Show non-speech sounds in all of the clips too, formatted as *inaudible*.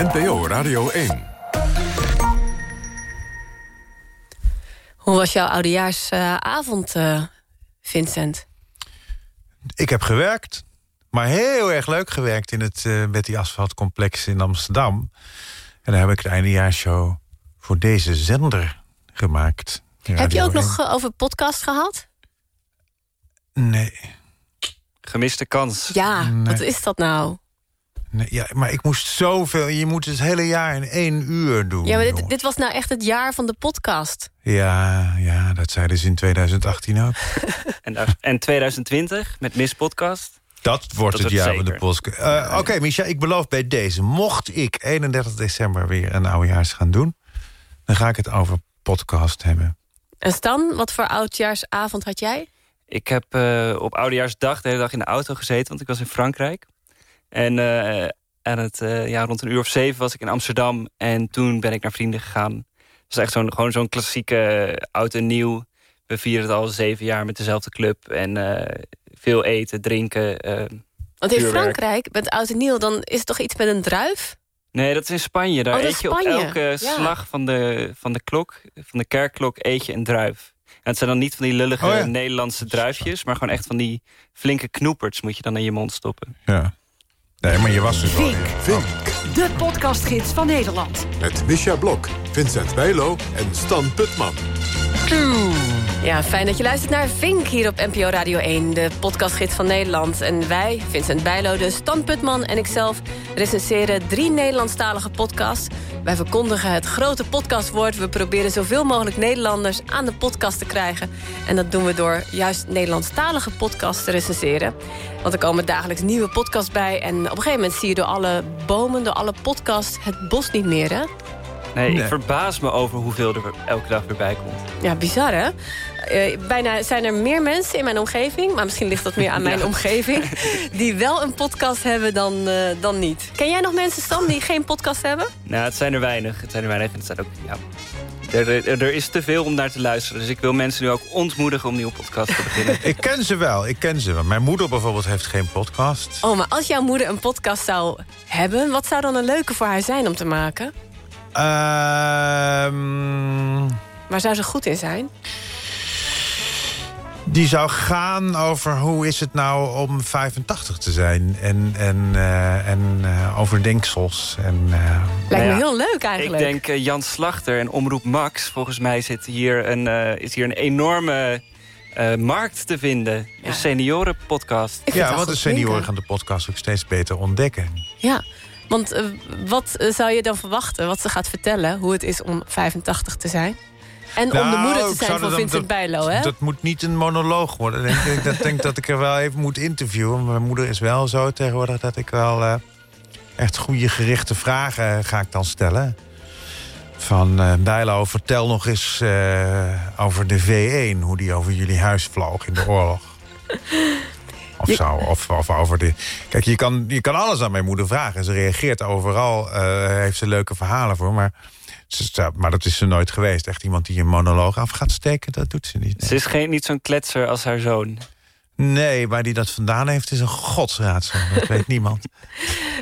NPO Radio 1. Hoe was jouw oudejaarsavond, uh, Vincent? Ik heb gewerkt, maar heel erg leuk gewerkt... in het uh, Betty Asfaltcomplex in Amsterdam. En daar heb ik de eindejaarshow voor deze zender gemaakt. Heb je ook nog uh, over podcast gehad? Nee. Gemiste kans. Ja, nee. wat is dat nou? Nee, ja, maar ik moest zoveel. Je moet het hele jaar in één uur doen. Ja, maar dit, dit, was nou echt het jaar van de podcast. Ja, ja dat zeiden ze in 2018 ook. *laughs* en, en 2020 met Miss Podcast? Dat wordt dat het jaar van de podcast. Uh, Oké, okay, Micha, ik beloof bij deze. Mocht ik 31 december weer een oudejaars gaan doen... dan ga ik het over podcast hebben. En Stan, wat voor oudjaarsavond had jij? Ik heb uh, op oudejaarsdag de hele dag in de auto gezeten... want ik was in Frankrijk. En uh, aan het, uh, ja, rond een uur of zeven was ik in Amsterdam. En toen ben ik naar vrienden gegaan. Het was echt zo'n, gewoon zo'n klassieke oud en nieuw. We vieren het al zeven jaar met dezelfde club. En uh, veel eten, drinken. Want in Frankrijk, met oud en nieuw, dan is het toch iets met een druif? Nee, dat is in Spanje. Daar oh, eet je op elke ja. slag van de, van de klok, van de kerkklok, eet je een druif. En het zijn dan niet van die lullige oh, ja. Nederlandse druifjes... maar gewoon echt van die flinke knoeperts moet je dan in je mond stoppen. Ja. Nee, maar je was dus wel... Vink. Vink. De podcastgids van Nederland. Met Misha Blok, Vincent Bijlo en Stan Putman. Ja, fijn dat je luistert naar Vink hier op NPO Radio 1, de podcastgids van Nederland. En wij, Vincent Bijlo, de Stan Putman en ikzelf... recenseren drie Nederlandstalige podcasts. Wij verkondigen het grote podcastwoord. We proberen zoveel mogelijk Nederlanders aan de podcast te krijgen. En dat doen we door juist Nederlandstalige podcasts te recenseren. Want er komen dagelijks nieuwe podcasts bij. En op een gegeven moment zie je door alle bomen, door alle podcasts... het bos niet meer, hè? Nee, nee, ik verbaas me over hoeveel er elke dag weer bij komt. Ja, bizar hè? Uh, bijna zijn er meer mensen in mijn omgeving... maar misschien ligt dat meer aan *laughs* mijn ja. omgeving... *laughs* die wel een podcast hebben dan, uh, dan niet. Ken jij nog mensen, Stan, die geen podcast hebben? Nou, het zijn er weinig. Het zijn er weinig en het zijn ook... Ja, er, er, er, is te veel om naar te luisteren. Dus ik wil mensen nu ook ontmoedigen om nieuwe podcast te beginnen. *laughs* ik ken ze wel, ik ken ze wel. Mijn moeder bijvoorbeeld heeft geen podcast. Oh, maar als jouw moeder een podcast zou hebben... wat zou dan een leuke voor haar zijn om te maken? Uh, Waar zou ze goed in zijn? Die zou gaan over hoe is het nou om 85 te zijn. En, en, uh, en uh, over denksels. En, uh, Lijkt me ja, heel leuk eigenlijk. Ik denk uh, Jan Slachter en Omroep Max. Volgens mij zit hier een, is hier een enorme markt te vinden. Ja. Een seniorenpodcast. Ja, want de senioren gaan de podcast ook steeds beter ontdekken. Ja, want uh, wat zou je dan verwachten, wat ze gaat vertellen... hoe het is om 85 te zijn? En nou, om de moeder te zijn van Vincent dat, Bijlo, hè? Dat moet niet een monoloog worden. Denk ik dat, denk dat ik er wel even moet interviewen. Mijn moeder is wel zo tegenwoordig dat ik wel... Uh, echt goede gerichte vragen ga ik dan stellen. Van uh, Bijlo, vertel nog eens over de V1... hoe die over jullie huis vloog in de oorlog. Of, Je- zo, of, of over de... Kijk, je kan, je kan alles aan mijn moeder vragen. Ze reageert overal, eh, heeft ze leuke verhalen voor. Maar, ze, maar dat is ze nooit geweest. Echt iemand die een monoloog af gaat steken, dat doet ze niet. Ze is geen, niet zo'n kletser als haar zoon. Nee, waar die dat vandaan heeft is een godsraadsel. Dat weet *laughs* niemand.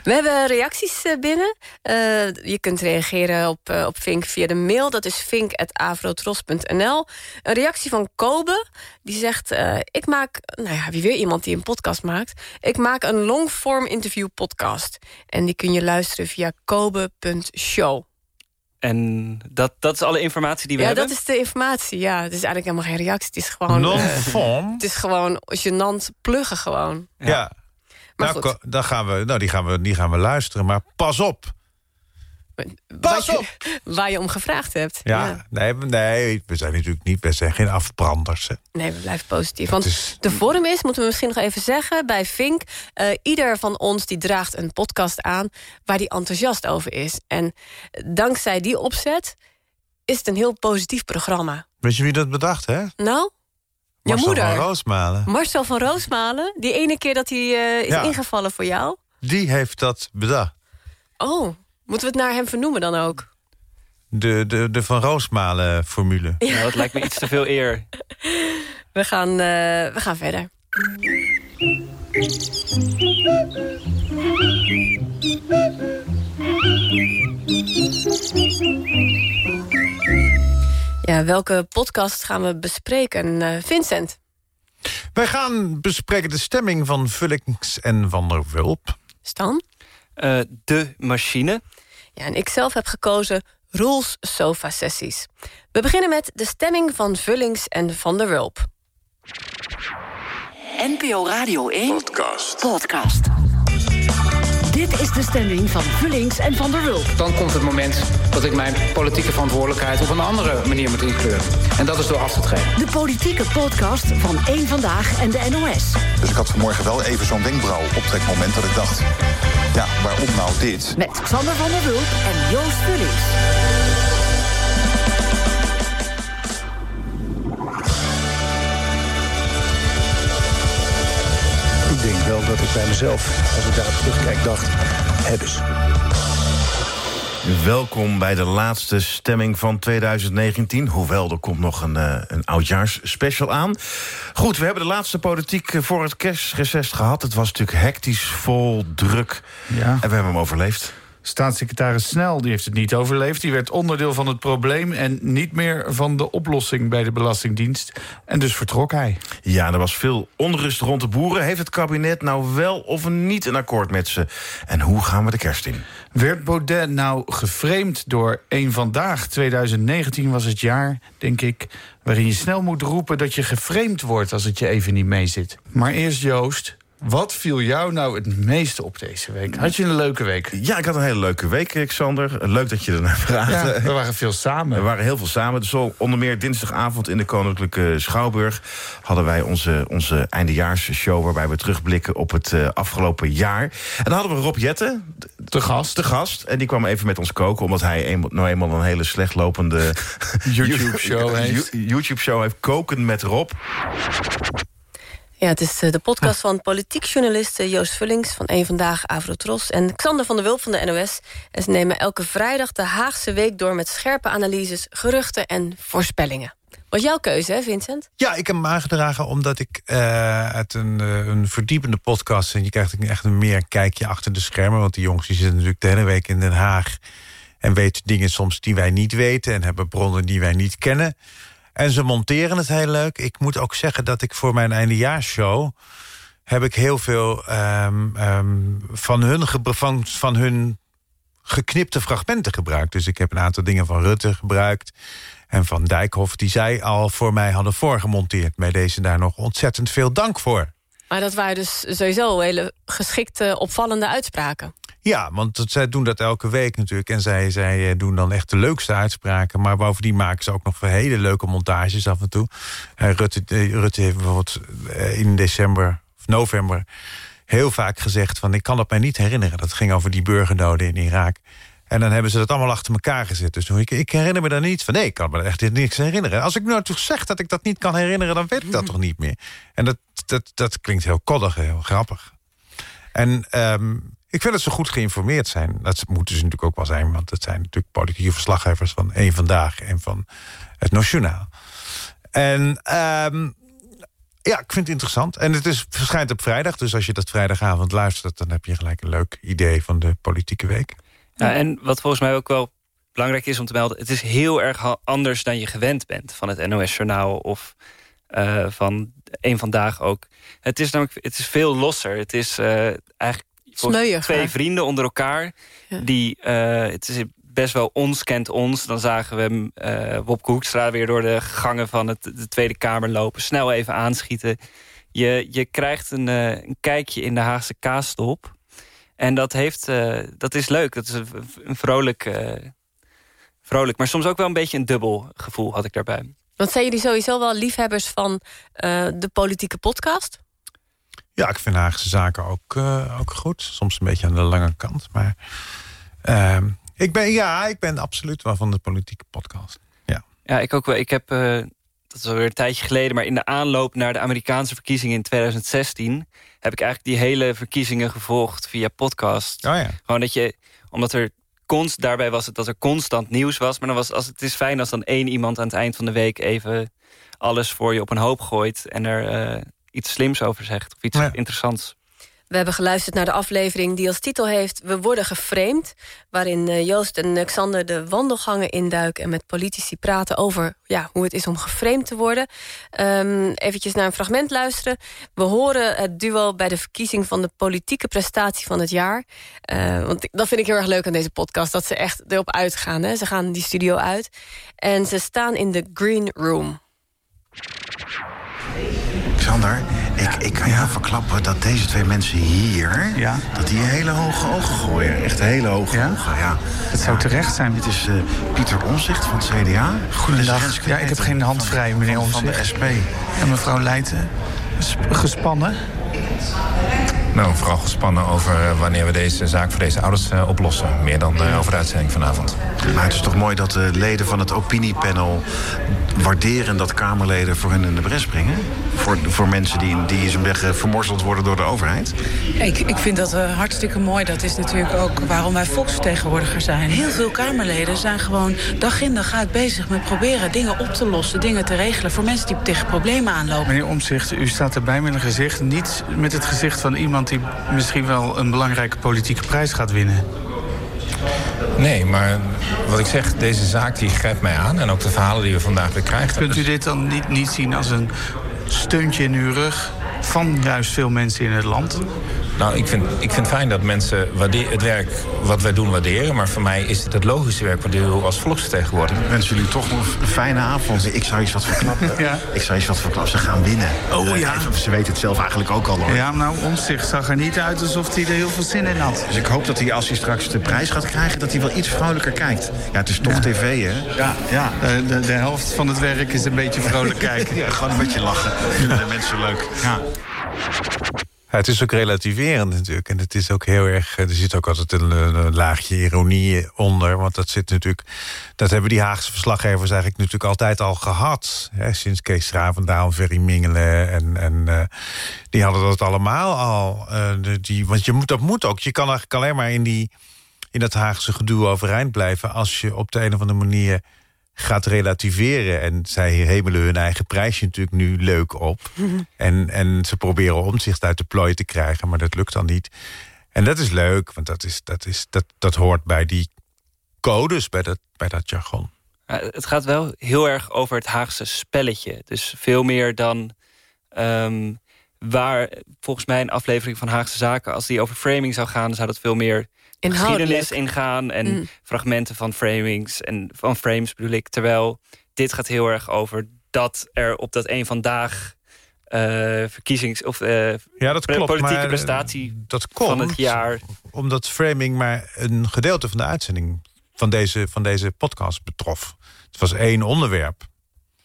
We hebben reacties eh, binnen. Eh, je kunt reageren op, eh, op Vink via de mail. Dat is vink.avrotros.nl. Een reactie van Kobe. Die zegt, eh, ik maak... Nou ja, wie weer iemand die een podcast maakt. Ik maak een longform interview podcast. En die kun je luisteren via kobe.show. En dat, dat is alle informatie die we Ja, hebben? dat is de informatie. Ja, het is eigenlijk helemaal geen reactie. Het is gewoon... eh, Non-form? het is gewoon gênant pluggen gewoon. Ja. Maar Nou, goed. dan gaan we, nou, die, gaan we, die gaan we luisteren. Maar pas op. Pas je- op! Waar je om gevraagd hebt. Ja, Nee, nee, we zijn natuurlijk niet, we zijn geen afbranders. Hè. Nee, we blijven positief. Dat Want is- de vorm is, moeten we misschien nog even zeggen... bij Vink, eh, ieder van ons die draagt een podcast aan... waar die enthousiast over is. En dankzij die opzet is het een heel positief programma. Weet je wie dat bedacht, hè? Nou, je Marcel moeder. van Roosmalen. Marcel van Roosmalen, die ene keer dat hij eh, is Ja. ingevallen voor jou. Die heeft dat bedacht. Oh, Moeten we het naar hem vernoemen dan ook? De, de, de Van Roosmalen-formule. Ja. Dat lijkt me iets te veel eer. *laughs* We gaan, eh, we gaan verder. Ja, welke podcast gaan we bespreken, eh, Vincent? Wij gaan bespreken de stemming van Vullings en Van der Wulp. Stan? Uh, de Machine. Ja, en ik zelf heb gekozen Rules Sofa Sessies. We beginnen met de stemming van Vullings en Van der Wulp. NPO Radio 1 Podcast. Podcast. Dit is de stemming van Vullings en Van der Wulp. Dan komt het moment dat ik mijn politieke verantwoordelijkheid... op een andere manier moet inkleuren. En dat is door af te treden. De politieke podcast van Eén Vandaag en de NOS. Dus ik had vanmorgen wel even zo'n wenkbrauw optrekmoment dat ik dacht... ja, waarom nou dit? Met Xander van der Wulp en Joost Vullings. Dat ik bij mezelf, als ik daar terugkijk, dacht... hebben ze. Welkom bij de laatste stemming van 2019. Hoewel, er komt nog een, uh, een oudjaarsspecial aan. Goed, we hebben de laatste politiek eh, voor het kerstreces gehad. Het was natuurlijk hectisch, vol, druk. Ja. En we hebben hem overleefd. Staatssecretaris Snel die heeft het niet overleefd. Die werd onderdeel van het probleem en niet meer van de oplossing bij de Belastingdienst. En dus vertrok hij. Ja, er was veel onrust rond de boeren. Heeft het kabinet nou wel of niet een akkoord met ze? En hoe gaan we de kerst in? Werd Baudet nou geframed door één Vandaag? 2019 was het jaar, denk ik, waarin je snel moet roepen... dat je geframed wordt als het je even niet meezit. Maar eerst Joost, wat viel jou nou het meeste op deze week? Had je een leuke week? Ja, ik had een hele leuke week, Alexander. Leuk dat je er naar *laughs* vraagt. Ja, we waren veel samen. We waren heel veel samen. Dus onder meer dinsdagavond in de Koninklijke Schouwburg... hadden wij onze, onze eindejaarsshow... waarbij we terugblikken op het uh, afgelopen jaar. En dan hadden we Rob Jette... Te gast. Te gast. En die kwam even met ons koken... omdat hij een, nou eenmaal een hele slecht lopende... *laughs* *laughs* YouTube-show heeft. YouTube-show heeft. Koken met Rob. Ja, het is eh, de podcast van politiek journalisten eh, Joost Vullings van Eén Vandaag, Avrotros... en Xander van der Wulp van de NOS. En ze nemen elke vrijdag de Haagse week door... met scherpe analyses, geruchten en voorspellingen. Was jouw keuze, hè, Vincent? Ja, ik heb hem aangedragen omdat ik uh, het een, een verdiepende podcast... en je krijgt echt een meer kijkje achter de schermen... want die jongens die zitten natuurlijk de hele week in Den Haag... en weten dingen soms die wij niet weten... en hebben bronnen die wij niet kennen... En ze monteren het heel leuk. Ik moet ook zeggen dat ik voor mijn eindejaarsshow... heb ik heel veel um, um, van, hun van, van hun geknipte fragmenten gebruikt. Dus ik heb een aantal dingen van Rutte gebruikt... en van Dijkhoff, die zij al voor mij hadden voorgemonteerd. Bij deze daar nog ontzettend veel dank voor. Maar dat waren dus sowieso hele geschikte, opvallende uitspraken. Ja, want zij doen dat elke week natuurlijk. En zij, zij eh, doen dan echt de leukste uitspraken. Maar bovendien maken ze ook nog hele leuke montages af en toe. Uh, Rutte, uh, Rutte heeft bijvoorbeeld in december of november heel vaak gezegd... van ik kan het mij niet herinneren. Dat ging over die burgerdoden in Irak. En dan hebben ze dat allemaal achter elkaar gezet. Dus ik, ik herinner me daar niet van. Nee, ik kan me echt niks herinneren. Als ik nou toch zeg dat ik dat niet kan herinneren... dan weet ik dat toch niet meer. En dat, dat, dat klinkt heel koddig, heel grappig. En um, ik vind dat ze goed geïnformeerd zijn. Dat moeten ze natuurlijk ook wel zijn. Want het zijn natuurlijk politieke verslaggevers van één Vandaag... en van het Nationaal. En um, ja, ik vind het interessant. En het is, verschijnt op vrijdag. Dus als je dat vrijdagavond luistert... dan heb je gelijk een leuk idee van de politieke week. Ja, en wat volgens mij ook wel belangrijk is om te melden... het is heel erg anders dan je gewend bent van het NOS-journaal... of uh, van één Vandaag ook. Het is namelijk het is veel losser. Het is uh, eigenlijk Twee vrienden onder elkaar. Ja. Die, uh, het is best wel ons kent ons. Dan zagen we hem, uh, Wopke Hoekstra weer door de gangen van het, de Tweede Kamer lopen. Snel even aanschieten. Je, je krijgt een, uh, een kijkje in de Haagse kaasstop. En dat, heeft, uh, dat is leuk. Dat is een, een vrolijk, vrolijk, maar soms ook wel een beetje een dubbel gevoel had ik daarbij. Want zijn jullie sowieso wel liefhebbers van de politieke podcast? Ja, ik vind Haagse zaken ook, uh, ook goed. Soms een beetje aan de lange kant. Maar uh, ik ben, ja, ik ben absoluut wel van de politieke podcast. Ja, ja ik ook wel. Ik heb, uh, dat is alweer een tijdje geleden... maar in de aanloop naar de Amerikaanse verkiezingen in 2016... heb ik eigenlijk die hele verkiezingen gevolgd via podcast. Oh ja. Gewoon dat je, omdat er const, daarbij was het dat er constant nieuws was. Maar dan was, als, het is fijn als dan één iemand aan het eind van de week... even alles voor je op een hoop gooit en er iets slims over zegt. Of iets interessants. We hebben geluisterd naar de aflevering die als titel heeft... We worden geframed, waarin eh, Joost en Xander de wandelgangen induiken... en met politici praten over ja, hoe het is om geframed te worden. Um, eventjes naar een fragment luisteren. We horen het duo bij de verkiezing van de politieke prestatie van het jaar. Uh, want dat vind ik heel erg leuk aan deze podcast, dat ze echt erop uitgaan. Hè? Ze gaan die studio uit en ze staan in de green room. Xander, ik, ik kan jou verklappen dat deze twee mensen hier... Ja? dat die hele hoge ogen gooien. Echt hele hoge ogen, ja. Het zou terecht zijn. Dit is eh, Pieter Omzicht van het CDA. Goedendag. Ja, ik heb geen hand vrij, meneer van- Van de. SP. En mevrouw Leijten, gespannen. Nou, vooral gespannen over eh, wanneer we deze zaak voor deze ouders eh, oplossen. Meer dan eh, over de uitzending vanavond. Maar het is toch mooi dat de leden van het opiniepanel waarderen dat Kamerleden voor hun in de bres springen? Voor, voor mensen die, die in zijn weg vermorzeld worden door de overheid? Ik, ik vind dat eh, hartstikke mooi. Dat is natuurlijk ook waarom wij volksvertegenwoordiger zijn. Heel veel Kamerleden zijn gewoon dag in dag uit bezig met proberen dingen op te lossen, dingen te regelen voor mensen die tegen problemen aanlopen. Meneer Omtzigt, u staat erbij met een gezicht. Niet met het gezicht van iemand die misschien wel een belangrijke politieke prijs gaat winnen. Nee, maar wat ik zeg, deze zaak die grijpt mij aan. En ook de verhalen die we vandaag weer krijgen. Kunt u dit dan niet, niet zien als een steuntje in uw rug van juist veel mensen in het land? Nou, ik vind, ik vind fijn dat mensen het werk wat wij doen waarderen. Maar voor mij is het het logische werk wat we doen als volksvertegenwoordiger. Ik wens jullie toch nog een fijne avond. Ik zou iets wat verklappen. Ja. Ik zou iets wat verklappen. Ze gaan winnen. Oh, Eh, ja. Ze weten het zelf eigenlijk ook al hoor. Ja, nou, Omtzigt zag er niet uit alsof hij er heel veel zin in had. Dus ik hoop dat hij, als hij straks de prijs gaat krijgen, dat hij wel iets vrolijker kijkt. Ja, het is toch tv, hè? Ja, ja. De, de, de helft van het werk is een beetje vrolijk *laughs* kijken. Ja, gewoon een beetje lachen. Vinden de mensen leuk. Ja. Het is ook relativerend natuurlijk. En het is ook heel erg. Er zit ook altijd een, laagje ironie onder. Want dat zit natuurlijk. Dat hebben die Haagse verslaggevers eigenlijk natuurlijk altijd al gehad. Hè, sinds Kees Stravendaal, Ferry Mingelen. En, en eh, die hadden dat allemaal al. Eh, de- die, want je moet, dat moet ook. Je kan eigenlijk alleen maar in, die, in dat Haagse gedoe overeind blijven. als je op de een of andere manier gaat relativeren. En zij hemelen hun eigen prijsje natuurlijk nu leuk op. *laughs* En, en ze proberen omzicht uit de plooi te krijgen, maar dat lukt dan niet. En dat is leuk, want dat, is, dat, is, dat, dat hoort bij die codes, bij dat, bij dat jargon. Ja, het gaat wel heel erg over het Haagse spelletje. Dus veel meer dan ehm, waar volgens mij een aflevering van Haagse Zaken... als die over framing zou gaan, zou dat veel meer. Geschiedenis ingaan... en Mm. fragmenten van framings en van frames bedoel ik. Terwijl dit gaat heel erg over dat er op dat een vandaag... eh, verkiezings- of eh, Ja, dat pre- klopt. politieke maar, eh, prestatie dat van komt het jaar. omdat framing maar een gedeelte van de uitzending... van deze, van deze podcast betrof. Het was één onderwerp.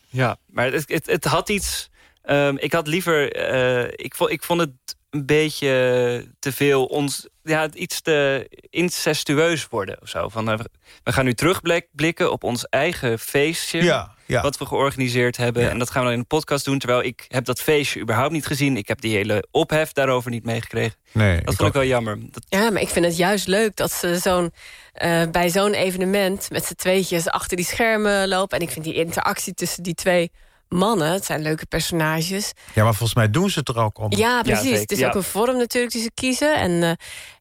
Ja, maar het, het, het had iets... ehm, ik had liever... eh, ik, vond, ik vond het een beetje te veel ons... Ja, iets te incestueus worden of zo. Van, eh, we gaan nu terugblikken op ons eigen feestje... Ja, ja. wat we georganiseerd hebben. En dat gaan we dan in de podcast doen. Terwijl ik heb dat feestje überhaupt niet gezien. Ik heb die hele ophef daarover niet meegekregen. Nee, dat vond ik wel jammer. Dat, Ja, maar ik vind het juist leuk dat ze zo'n eh, bij zo'n evenement met z'n tweetjes achter die schermen lopen. En ik vind die interactie tussen die twee mannen, het zijn leuke personages. Ja, maar volgens mij doen ze het er ook om. Ja, precies. het is ja. ook een vorm natuurlijk die ze kiezen. En eh,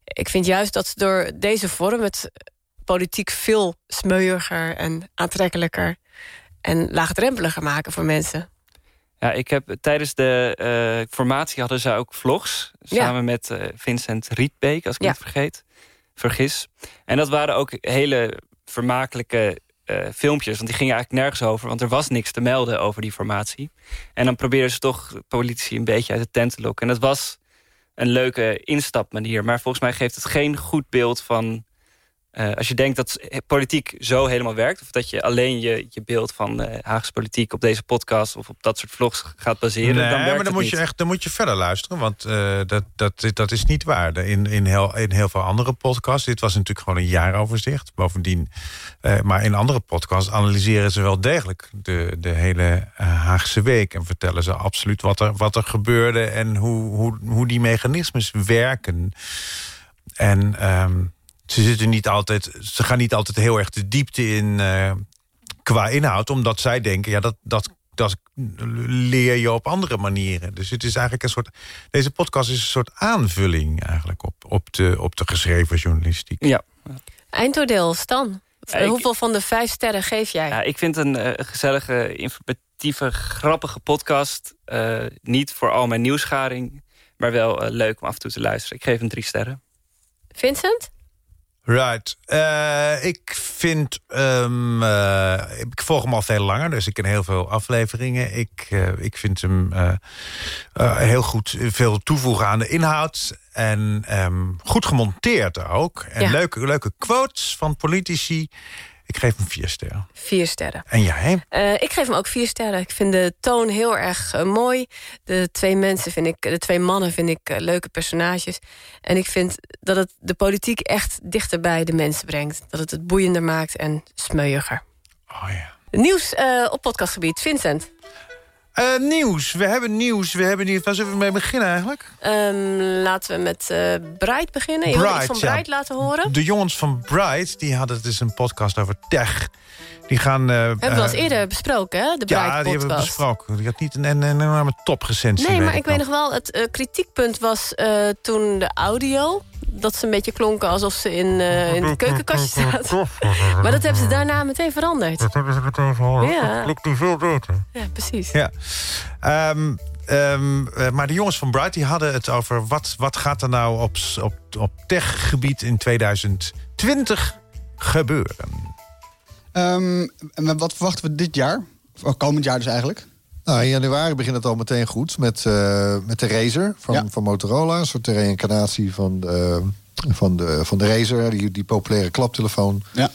ik vind juist dat ze door deze vorm het politiek veel smeuiger en aantrekkelijker en laagdrempeliger maken voor mensen. Ja, ik heb tijdens de eh, formatie hadden ze ook vlogs. Ja. Samen met eh, Vincent Rietbeek, als ik Ja. niet vergeet. Vergis. En dat waren ook hele vermakelijke eh, filmpjes. Want die gingen eigenlijk nergens over. Want er was niks te melden over die formatie. En dan probeerden ze toch politici een beetje uit de tent te lokken. En dat was een leuke instapmanier. Maar volgens mij geeft het geen goed beeld van... eh, als je denkt dat politiek zo helemaal werkt... of dat je alleen je, je beeld van eh, Haagse politiek op deze podcast... of op dat soort vlogs gaat baseren, Nee, dan werkt maar het dan moet, niet. je echt, dan moet je verder luisteren, want eh, dat, dat, dat is niet waar. In, in, heel, in heel veel andere podcasts, dit was natuurlijk gewoon een jaaroverzicht. Bovendien, maar in andere podcasts analyseren ze wel degelijk de, de hele Haagse week... en vertellen ze absoluut wat er, wat er gebeurde en hoe, hoe, hoe die mechanismes werken. En ehm, ze, zitten niet altijd, ze gaan niet altijd heel erg de diepte in... eh, qua inhoud, omdat zij denken... ja, dat, dat, dat leer je op andere manieren. Dus het is eigenlijk een soort. Deze podcast is een soort aanvulling eigenlijk op, op, de, op de geschreven journalistiek. Ja. Eindoordeel, Stan. Ik- Hoeveel van de vijf sterren geef jij? Ja, ik vind een eh, gezellige, informatieve, grappige podcast. eh, niet voor al mijn nieuwsgaring, maar wel leuk om af en toe te luisteren. Ik geef hem drie sterren. Vincent? Right. Eh, ik vind... ehm, eh, ik volg hem al veel langer, dus ik ken heel veel afleveringen. Ik, eh, ik vind hem heel goed veel toevoegen aan de inhoud. En ehm, goed gemonteerd ook. En Ja. leuke, leuke quotes van politici. Ik geef hem vier sterren. Vier sterren. En jij? Eh, ik geef hem ook vier sterren. Ik vind de toon heel erg eh, mooi. De twee mensen vind ik, de twee mannen vind ik eh, leuke personages. En ik vind dat het de politiek echt dichter bij de mensen brengt. Dat het het boeiender maakt en smeuiger. Oh ja. Nieuws op podcastgebied. Vincent. Eh, nieuws. We hebben nieuws. We hebben nieuws. Waar zullen we mee beginnen eigenlijk? Ehm, laten we met eh Bright beginnen. Je iets van ja. Bright laten horen? De jongens van Bright, die hadden het is een podcast over tech. Die gaan... eh, hebben we al eens eerder besproken, hè? De Ja, Bright die hebben we besproken. Die had niet een, een, een enorme toprecensie. Nee, maar ik weet nog wel, het kritiekpunt was toen de audio... dat ze een beetje klonken alsof ze in, eh, in het keukenkastje *laughs* zaten. Maar dat hebben ze daarna meteen veranderd. Dat hebben ze meteen verhoord. Ja. Dat klopt nu veel beter. Ja, precies. Ja. Ehm, ehm, eh, maar de jongens van Bright die hadden het over... wat, wat gaat er nou op, op, op techgebied in 2020 gebeuren? Ehm, en wat verwachten we dit jaar? Of komend jaar dus eigenlijk? Nou, in januari begint het al meteen goed met, eh, met de Razer van, van Motorola. Een soort reïncarnatie van de, van de, van de Razer, die, die populaire klaptelefoon. Ja.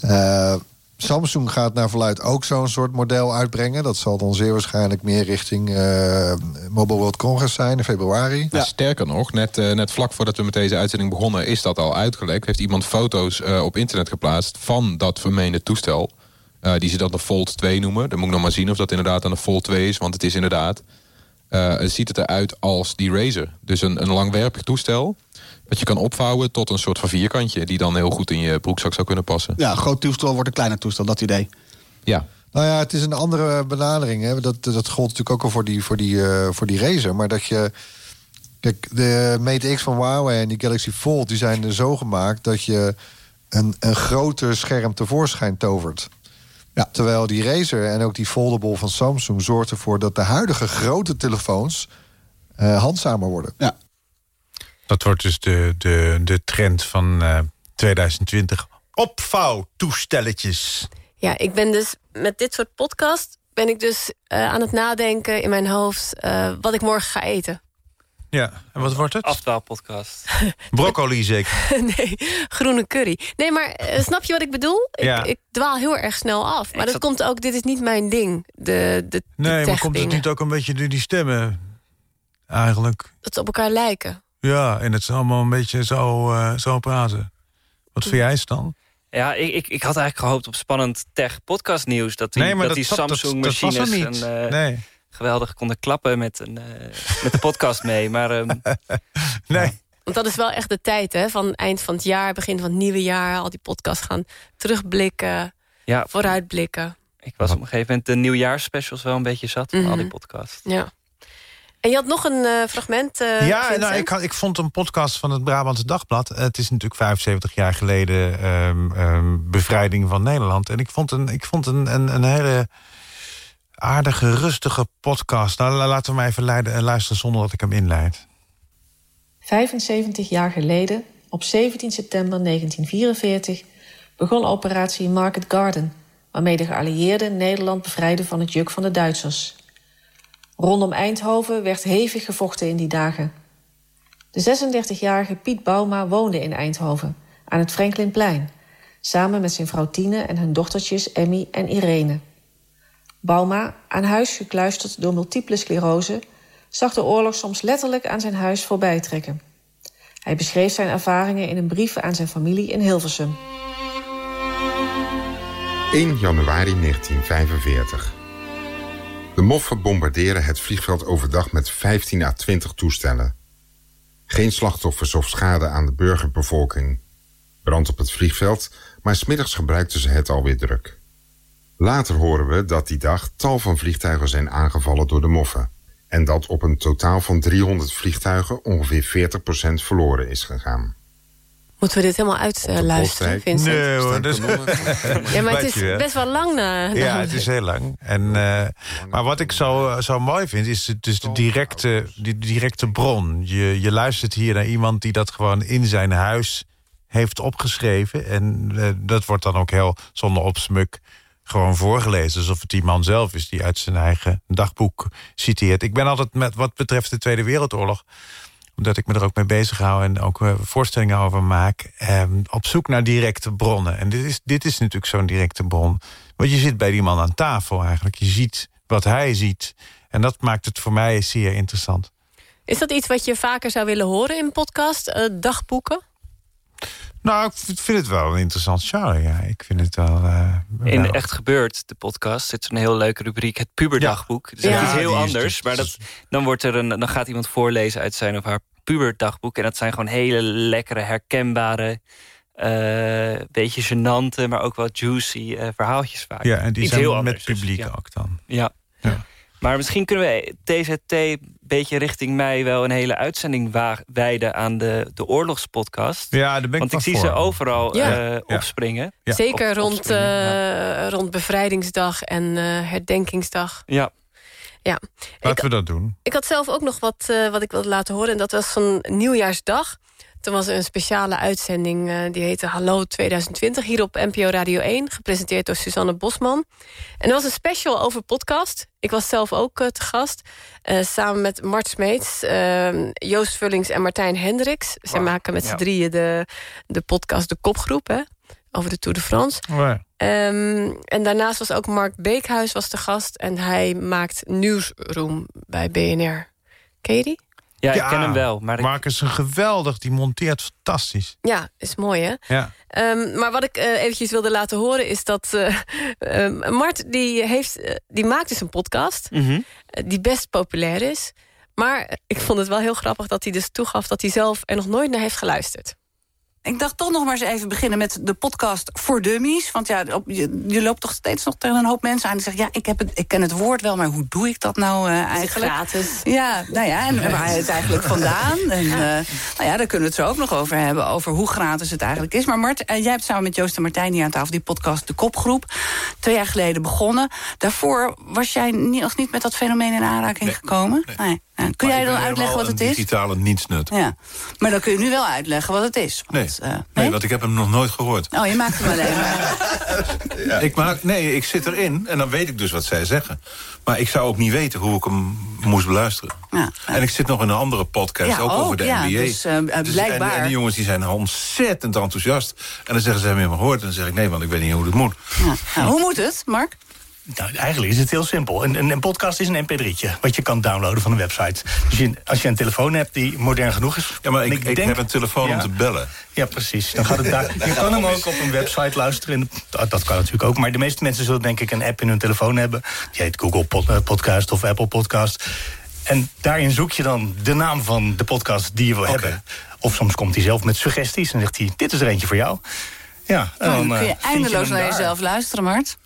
Eh, Samsung gaat naar verluid ook zo'n soort model uitbrengen. Dat zal dan zeer waarschijnlijk meer richting eh, Mobile World Congress zijn in februari. Ja. Sterker nog, net, net vlak voordat we met deze uitzending begonnen... is dat al uitgelekt. Heeft iemand foto's eh, op internet geplaatst van dat vermeende toestel. Eh, die ze dan de Fold 2 noemen. Dan moet ik nog maar zien of dat inderdaad een Fold 2 is. Want het is inderdaad... eh, het ziet het eruit als die Razer. Dus een, een langwerpig toestel... dat je kan opvouwen tot een soort van vierkantje... die dan heel goed in je broekzak zou kunnen passen. Ja, groot toestel wordt een kleiner toestel, dat idee. Ja. Nou ja, het is een andere benadering. Hè. Dat, dat gold natuurlijk ook al voor die, voor, die, eh, voor die Razer. Maar dat je... Kijk, de Mate X van Huawei en die Galaxy Fold... die zijn er zo gemaakt dat je een, een groter scherm tevoorschijn tovert. Ja. Terwijl die Razer en ook die foldable van Samsung... zorgt ervoor dat de huidige grote telefoons eh, handzamer worden. Ja. Dat wordt dus de, de, de trend van eh, 2020. Opvouwtoestelletjes. Ja, ik ben dus met dit soort podcast... ben ik dus eh, aan het nadenken in mijn hoofd... eh, wat ik morgen ga eten. Ja, en wat wordt het? Afdwaalpodcast. *laughs* Broccoli zeker. *laughs* nee, groene curry. Nee, maar eh, snap je wat ik bedoel? Ik, Ja. ik dwaal heel erg snel af. Maar dat komt ook, dit is niet mijn ding. De, de, de Nee, maar komt het niet ook een beetje door die stemmen? Eigenlijk. Dat ze op elkaar lijken. Ja, en het is allemaal een beetje zo, eh, zo praten. Wat vind jij, Stan? Ja, ik, ik, ik had eigenlijk gehoopt op spannend tech-podcast nieuws. Dat die, Nee, maar dat dat die dat- dat er niet. een, eh, Nee. Geweldig konden klappen met, een, eh, met de podcast mee. Maar ehm, *laughs* nee. Want dat is wel echt de tijd, hè? Van eind van het jaar, begin van het nieuwe jaar. Al die podcasts gaan terugblikken, ja, vooruitblikken. ik was op een gegeven moment de nieuwjaarsspecials wel een beetje zat van al die Mhm. podcasts. Ja. En je had nog een eh, fragment, eh, ja, nou, ik, had- ik vond een podcast van het Brabantse Dagblad. Het is natuurlijk 75 jaar geleden ehm, ehm, bevrijding van Nederland. En ik vond een, ik vond een, een, een hele aardige, rustige podcast. Nou, la- laten we maar even leiden, eh, luisteren zonder dat ik hem inleid. 75 jaar geleden, op 17 september 1944, begon operatie Market Garden, waarmee de geallieerden Nederland bevrijden van het juk van de Duitsers. Rondom Eindhoven werd hevig gevochten in die dagen. De 36-jarige Piet Bauma woonde in Eindhoven, aan het Franklinplein, samen met zijn vrouw Tine en hun dochtertjes Emmy en Irene. Bauma, aan huis gekluisterd door multiple sclerose, zag de oorlog soms letterlijk aan zijn huis voorbij trekken. Hij beschreef zijn ervaringen in een brief aan zijn familie in Hilversum. 1 januari 1945. De moffen bombarderen het vliegveld overdag met 15 à 20 toestellen. Geen slachtoffers of schade aan de burgerbevolking. Brand op het vliegveld, maar smiddags gebruikten ze het alweer druk. Later horen we dat die dag tal van vliegtuigen zijn aangevallen door de moffen. En dat op een totaal van 300 vliegtuigen ongeveer 40% verloren is gegaan. Moeten we dit helemaal uitluisteren, Vincent? Nee hoor. Dus... *laughs* ja, maar het is best wel lang. Na, ja, het is heel lang. En, uh, maar wat ik zo, zo mooi vind, is dus de directe, de directe bron. Je, je luistert hier naar iemand die dat gewoon in zijn huis heeft opgeschreven. En uh, dat wordt dan ook heel zonder opsmuk gewoon voorgelezen. Alsof het die man zelf is die uit zijn eigen dagboek citeert. Ik ben altijd met wat betreft de Tweede Wereldoorlog omdat ik me er ook mee bezig hou en ook uh, voorstellingen over maak... Eh, op zoek naar directe bronnen. En dit is, dit is natuurlijk zo'n directe bron. Want je zit bij die man aan tafel eigenlijk. Je ziet wat hij ziet. En dat maakt het voor mij zeer interessant. Is dat iets wat je vaker zou willen horen in podcast? Uh, dagboeken? Nou, ik vind het wel een interessant genre, ja. Ik vind het wel... Uh, in Echt Gebeurd, de podcast, zit zo'n heel leuke rubriek... het puberdagboek. Ja. Dus ja, iets heel anders. Maar dat, dan, wordt er een, dan gaat iemand voorlezen uit zijn of haar puberdagboek. En dat zijn gewoon hele lekkere, herkenbare... Uh, beetje genante, maar ook wel juicy uh, verhaaltjes vaak. Ja, en die Iets zijn heel met publiek dus, ook dan. Ja. ja. Maar misschien kunnen we TZT een beetje richting mij... wel een hele uitzending wijden aan de, de oorlogspodcast. Ja, daar ben ik Want ik zie ze overal ja. uh, opspringen. Ja. Zeker Op, rond, uh, rond bevrijdingsdag en uh, herdenkingsdag. Ja. Ja. Laten ik, we dat doen. Ik had zelf ook nog wat, wat ik wilde laten horen. En dat was zo'n nieuwjaarsdag. Toen was er een speciale uitzending, uh, die heette Hallo 2020... hier op NPO Radio 1, gepresenteerd door Suzanne Bosman. En er was een special over podcast. Ik was zelf ook uh, te gast. Uh, samen met Mart Smeets, ehm, Joost Vullings en Martijn Hendricks. Zij wow. maken met ja. z'n drieën de, de podcast De Kopgroep, hè, over de Tour de France. Um, en daarnaast was ook Mark Beekhuis was de gast... en hij maakt Nieuwsroom bij BNR. Ken je die? Ja, ik ken hem wel. Maar ik... Mark is een geweldig, die monteert fantastisch. Ja, is mooi hè? Ja. Um, maar wat ik uh, eventjes wilde laten horen is dat... Uh, uh, Mart die heeft, die maakt dus een podcast mm -hmm. die best populair is. Maar ik vond het wel heel grappig dat hij dus toegaf... dat hij zelf er nog nooit naar heeft geluisterd. Ik dacht toch nog maar eens even beginnen met de podcast voor dummies. Want ja, op, je, je, loopt toch steeds nog tegen een hoop mensen aan... die zeggen, ja, ik, heb het, ik ken het woord wel, maar hoe doe ik dat nou uh, eigenlijk? Gratis. Ja, nou ja, en waar is het eigenlijk vandaan? *laughs* En, uh, nou ja, daar kunnen we het zo ook nog over hebben... over hoe gratis het eigenlijk is. Maar Mart, uh, jij hebt samen met Joost en Martijn hier aan tafel... die podcast De Kopgroep, twee jaar geleden begonnen. Daarvoor was jij niet, nog niet met dat fenomeen in aanraking nee, gekomen? Nee. nee. Ja, kun jij dan uitleggen wat het is? digitale nietsnut. Ja. Maar dan kun je nu wel uitleggen wat het is. Want, nee. Uh, nee? nee, want ik heb hem nog nooit gehoord. Oh, je maakt hem alleen maar. *laughs* ja. ik maak, nee, ik zit erin en dan weet ik dus wat zij zeggen. Maar ik zou ook niet weten hoe ik hem moest beluisteren. Ja, en ik zit nog in een andere podcast, ook, ook, over de ja, NBA. Dus, uh, blijkbaar. En, en, die jongens die zijn ontzettend enthousiast. En dan zeggen ze, hebben me gehoord? En dan zeg ik, nee, want ik weet niet hoe het moet. Nou, hoe moet het, Mark? Nou, eigenlijk is het heel simpel. Een, een, podcast is een mp3'tje, wat je kan downloaden van een website. Dus je, als je een telefoon hebt die modern genoeg is... Ja, maar ik, ik, ik denk, heb een telefoon ja, om te bellen. Ja, precies. Dan *laughs* gaat het daar, je kan hem ook op een website luisteren. Dat, dat, kan natuurlijk ook. Maar de meeste mensen zullen denk ik een app in hun telefoon hebben. Die heet Google pod, Podcast of Apple Podcast. En daarin zoek je dan de naam van de podcast die je wil okay. hebben. Of soms komt hij zelf met suggesties en zegt hij... dit is er eentje voor jou. Ja, en dan, dan kun je eindeloos naar jezelf luisteren, Mart.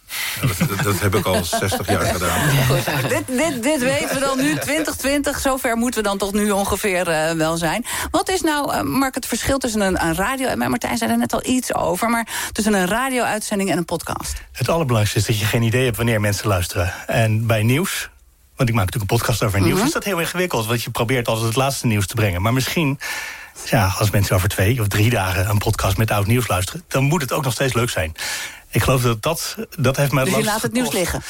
Dat, dat, heb ik al 60 jaar gedaan. Goed, dit, dit, dit, weten we dan nu, 2020. Zover moeten we dan toch nu ongeveer uh, wel zijn. Wat is nou, uh, Mark, het verschil tussen een, een radio... en Martijn zei er net al iets over... maar tussen een radio-uitzending en een podcast? Het allerbelangrijkste is dat je geen idee hebt wanneer mensen luisteren. En bij nieuws... Want ik maak natuurlijk een podcast over nieuws. Mm -hmm. Is dat heel ingewikkeld, want je probeert altijd het laatste nieuws te brengen. Maar misschien ja, als mensen over twee of drie dagen een podcast met oud nieuws luisteren... dan moet het ook nog steeds leuk zijn. Ik geloof dat dat, dat heeft mij... Dus je laat het nieuws liggen?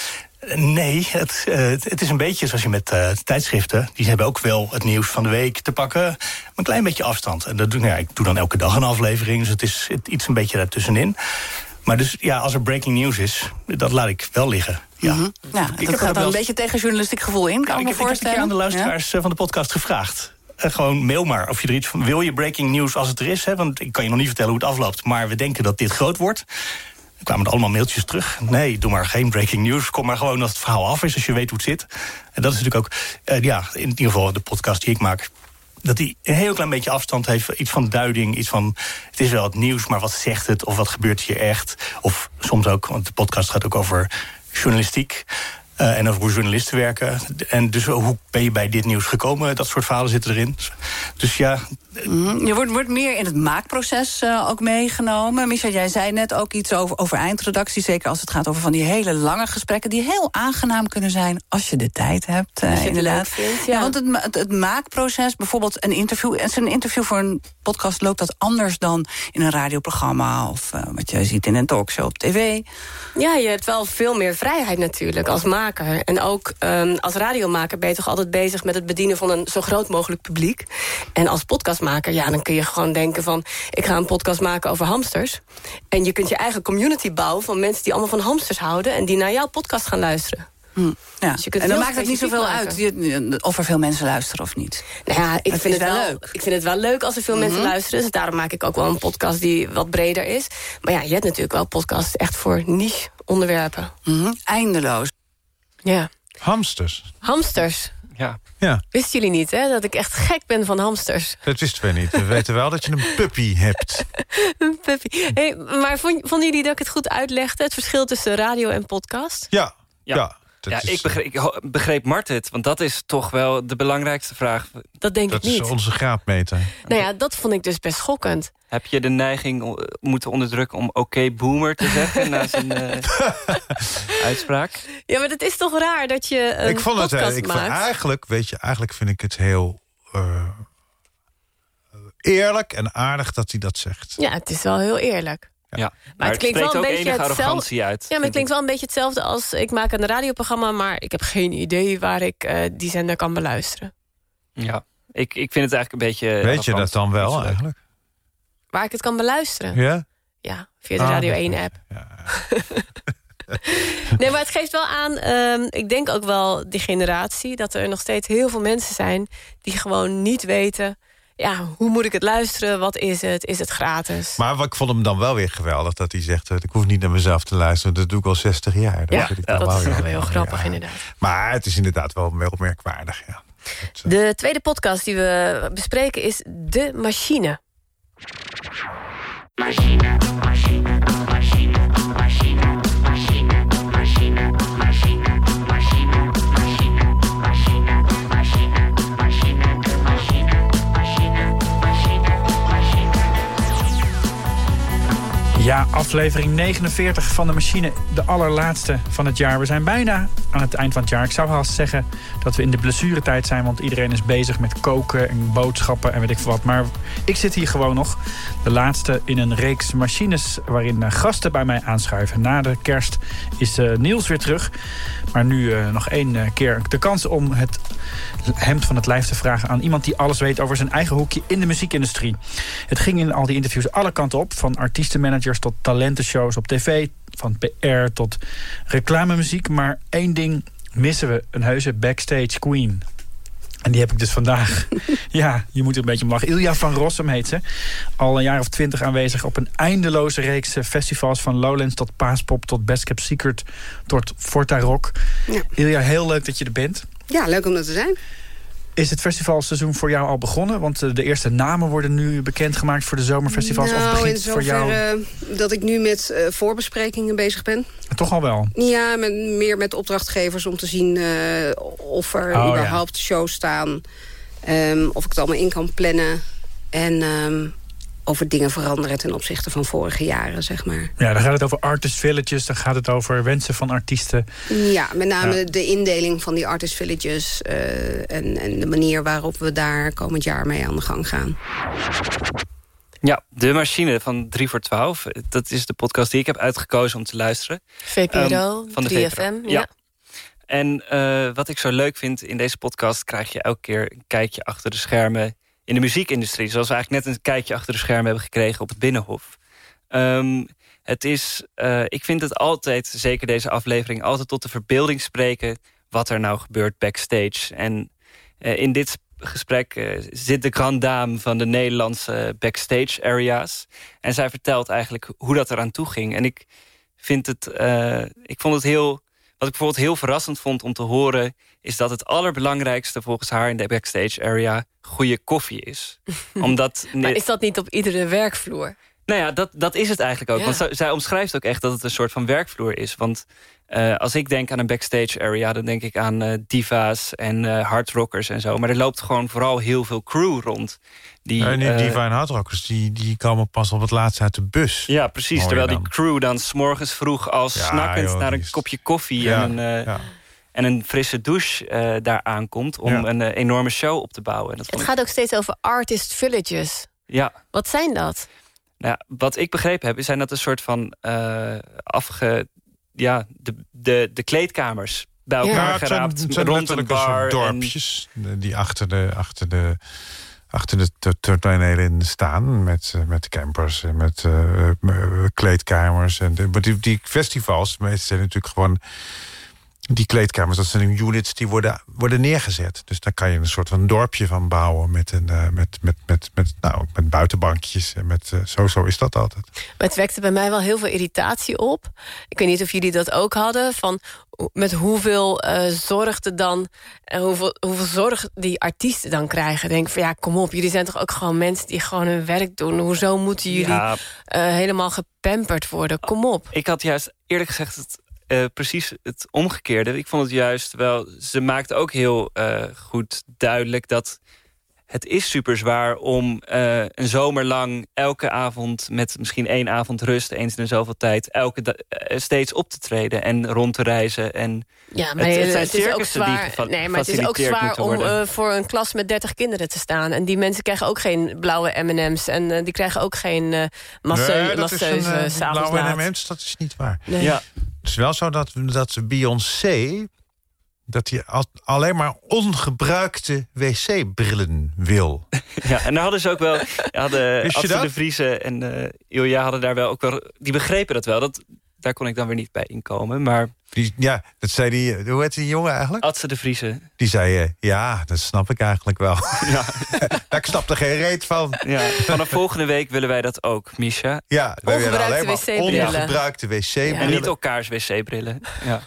Nee, het, het is een beetje zoals je met uh, tijdschriften... die hebben ook wel het nieuws van de week te pakken... maar een klein beetje afstand. En dat, nou ja, ik doe dan elke dag een aflevering... dus het is het, iets een beetje daartussenin. Maar dus ja, als er breaking news is, dat laat ik wel liggen. Ja, mm -hmm. ja ik dat gaat dan een beetje tegen journalistiek gevoel in, kan nou, ik me ik, voorstellen. Ik heb een keer aan de luisteraars ja? van de podcast gevraagd. Uh, gewoon mail maar of je er iets van... wil je breaking news als het er is? Hè? Want ik kan je nog niet vertellen hoe het afloopt. Maar we denken dat dit groot wordt. Kwamen er allemaal mailtjes terug. Nee, doe maar geen breaking news. Kom maar gewoon als het verhaal af is, als je weet hoe het zit. En dat is natuurlijk ook... Uh, ja, in ieder geval de podcast die ik maak dat hij een heel klein beetje afstand heeft. Iets van duiding, iets van... het is wel het nieuws, maar wat zegt het? Of wat gebeurt hier echt? Of soms ook, want de podcast gaat ook over journalistiek... Uh, en over hoe journalisten werken. En dus hoe ben je bij dit nieuws gekomen? Dat soort verhalen zitten erin. Dus ja... Je wordt, wordt meer in het maakproces uh, ook meegenomen. Micha, jij zei net ook iets over, over eindredactie. Zeker als het gaat over van die hele lange gesprekken... die heel aangenaam kunnen zijn als je de tijd hebt. Uh, inderdaad. Vindt, ja. ja. want het, het, het, maakproces, bijvoorbeeld een interview... een interview voor een podcast loopt dat anders dan in een radioprogramma... of wat je ziet in een talkshow op tv. Ja, je hebt wel veel meer vrijheid natuurlijk als maker en ook um, als radiomaker ben je toch altijd bezig... met het bedienen van een zo groot mogelijk publiek. En als podcastmaker, ja, dan kun je gewoon denken van... ik ga een podcast maken over hamsters. En je kunt je eigen community bouwen van mensen die allemaal van hamsters houden... en die naar jouw podcast gaan luisteren. Hm. Ja. Dus en dan maakt het niet zoveel uit of er veel mensen luisteren of niet. Nou ja, ik vind het wel leuk. Ik vind het wel leuk als er veel mensen mhm. luisteren. Dus daarom maak ik ook wel een podcast die wat breder is. Maar ja, je hebt natuurlijk wel podcasts echt voor niche onderwerpen. Mhm. Eindeloos. Ja. Hamsters. Hamsters. Ja. ja. Wisten jullie niet, hè? Dat ik echt gek ben van hamsters. Dat wisten we niet. We *laughs* weten wel dat je een puppy hebt. een puppy. Hey, maar vonden jullie dat ik het goed uitlegde? Het verschil tussen radio en podcast? Ja. ja. ja. Ik, begreep, ik begreep Mart het, want dat is toch wel de belangrijkste vraag. Dat denk ik niet. Dat is onze graadmeter. Nou ja, dat vond ik dus best schokkend. Heb je de neiging moeten onderdrukken om oké boomer te zeggen na zijn uh, *laughs* uitspraak? Ja, maar het is toch raar dat je een ik vond het, eh, ik maakt. Vond eigenlijk, weet je, eigenlijk vind ik het heel uh, eerlijk en aardig dat hij dat zegt. Ja, het is wel heel eerlijk. Ja. Maar, maar, het klinkt wel een beetje hetzelfde. Uit, ja, maar het klinkt wel een beetje hetzelfde als ik maak een radioprogramma, maar ik heb geen idee waar ik uh, die zender kan beluisteren. Ja, ik, ik vind het eigenlijk een beetje. Weet je dat dan wel eigenlijk? Waar ik het kan beluisteren. Ja? Ja, via de ah, Radio 1-app. Ja. *laughs* nee, maar het geeft wel aan, um, ik denk ook wel die generatie... dat er nog steeds heel veel mensen zijn die gewoon niet weten... ja, hoe moet ik het luisteren? Wat is het? Is het gratis? Maar ik vond hem dan wel weer geweldig dat hij zegt... ik hoef niet naar mezelf te luisteren, dat doe ik al 60 jaar. Dat ja, dat wel is wel heel grappig inderdaad. Maar het is inderdaad wel heel merkwaardig, ja. De tweede podcast die we bespreken is De. Machine, machine, machine, machine. Ja, aflevering 49 van de machine, de allerlaatste van het jaar. We zijn bijna aan het eind van het jaar. Ik zou haast zeggen dat we in de blessuretijd zijn... want iedereen is bezig met koken en boodschappen en weet ik veel wat. Maar ik zit hier gewoon nog, de laatste in een reeks machines... waarin eh, gasten bij mij aanschuiven. Na de kerst is uh, Niels weer terug. Maar nu uh, nog één keer de kans om het hemd van het lijf te vragen... aan iemand die alles weet over zijn eigen hoekje in de muziekindustrie. Het ging in al die interviews alle kanten op, van artiestenmanagers tot talentenshows op tv... van PR tot reclamemuziek. Maar één ding missen we, een heuse backstage queen. En die heb ik dus vandaag. *laughs* ja, je moet er een beetje om lachen. Ilja van Rossum heet ze. Al een jaar of twintig aanwezig op een eindeloze reeks festivals... van Lowlands tot Paaspop tot Best Kept Secret tot Forta Rock. Ja. Ilja, heel leuk dat je er bent. Ja, leuk om er te zijn. Is het festivalseizoen voor jou al begonnen? Want eh, de eerste namen worden nu bekendgemaakt voor de zomerfestivals. Nou, of begint voor jou... dat ik nu met uh, voorbesprekingen bezig ben. Toch al wel? Ja, met, meer met opdrachtgevers om te zien uh, of er oh, überhaupt shows staan. Um, of ik het allemaal in kan plannen. En um, over dingen veranderen ten opzichte van vorige jaren, zeg maar. Ja, dan gaat het over artist villages, dan gaat het over wensen van artiesten. Ja, met name de indeling van die artist villages... Uh, en, en de manier waarop we daar komend jaar mee aan de gang gaan. Ja, De Machine van 3 voor 12. Dat is de podcast die ik heb uitgekozen om te luisteren. VPRO, um, van de 3FM, ja. ja. En uh, wat ik zo leuk vind in deze podcast... krijg je elke keer een kijkje achter de schermen in de muziekindustrie. Zoals we eigenlijk net een kijkje achter de schermen hebben gekregen op het Binnenhof. Um, het is, uh, ik vind het altijd, zeker deze aflevering... altijd tot de verbeelding spreken wat er nou gebeurt backstage. En uh, in dit gesprek uh, zit de grand dame van de Nederlandse backstage areas. En zij vertelt eigenlijk hoe dat eraan toe ging. En ik, vind het, ik vond het heel wat ik bijvoorbeeld heel verrassend vond om te horen... is dat het allerbelangrijkste volgens haar in de backstage area... goede koffie is. *laughs* Omdat, Maar is dat niet op iedere werkvloer? Nou ja, dat, dat is het eigenlijk ook. Ja. Want zij, zij omschrijft ook echt dat het een soort van werkvloer is. Want eh, als ik denk aan een backstage area... dan denk ik aan eh, diva's en eh hardrockers en zo. Maar er loopt gewoon vooral heel veel crew rond. Die, Die, die diva en hardrockers, die, die komen pas op het laatst uit de bus. Ja, precies. Terwijl dan. die crew dan s'morgens vroeg als Ja, snakkend... joh, naar een kopje koffie Ja, en, een, eh, ja. en een frisse douche eh, daar aankomt... om Ja. een enorme show op te bouwen. En dat Het vond ik- gaat ook steeds over artist villages. Ja. Wat zijn dat? Nou, ja, wat ik begrepen heb, zijn dat een soort van eh, afge... Ja, de, de, de kleedkamers bij elkaar Ja, het zijn, geraapt het zijn rond een bar. dorpjes de- die achter de, achter de, achter de tonelen staan. Met, eh, met campers en met eh, eh, kleedkamers. En de, maar die, die festivals, meestal zijn natuurlijk gewoon... Die kleedkamers, dat zijn units die worden, worden neergezet. Dus daar kan je een soort van dorpje van bouwen... met, een, eh, met, met, met, met, nou, met buitenbankjes. En met, eh, zo, zo is dat altijd. Maar het wekte bij mij wel heel veel irritatie op. Ik weet niet of jullie dat ook hadden. Van met hoeveel eh zorg er dan. En hoeveel, hoeveel zorg die artiesten dan krijgen. Denk van ja, kom op. Jullie zijn toch ook gewoon mensen die gewoon hun werk doen. Hoezo moeten jullie Ja. eh, helemaal gepamperd worden? Kom op. Ik had juist eerlijk gezegd het, eh, precies het omgekeerde. Ik vond het juist wel... Ze maakt ook heel eh, goed duidelijk dat... Het is super zwaar om eh, een zomer lang elke avond... met misschien één avond rust, eens in de zoveel tijd... elke steeds op te treden en rond te reizen. En Ja, maar het, het het, zijn is ook zwaar. Nee, maar het is ook zwaar om eh, voor een klas met 30 kinderen te staan. En die mensen krijgen ook geen blauwe M&M's. En eh, die krijgen ook geen eh masseu Nee, dat is een, blauwe. M&M's, dat is niet waar. Nee. Ja. Het is wel zo dat, dat Beyoncé... dat hij al- alleen maar ongebruikte wc-brillen wil. *laughs* Ja, en daar hadden ze ook wel... Hadden Wist je dat? de Vriese en eh Ilja hadden daar wel ook wel... Die begrepen dat wel. Dat, daar kon ik dan weer niet bij inkomen. Maar Die, ja, dat zei die... Hoe heet die jongen eigenlijk? Adse de Vriese. Die zei, eh, ja, dat snap ik eigenlijk wel. *laughs* Ja. ik snap er geen reet van. Ja, vanaf volgende week willen wij dat ook, Misha. Ja, wij willen alleen maar wc-brillen. ongebruikte En wc-brillen. niet elkaars wc-brillen. Ja.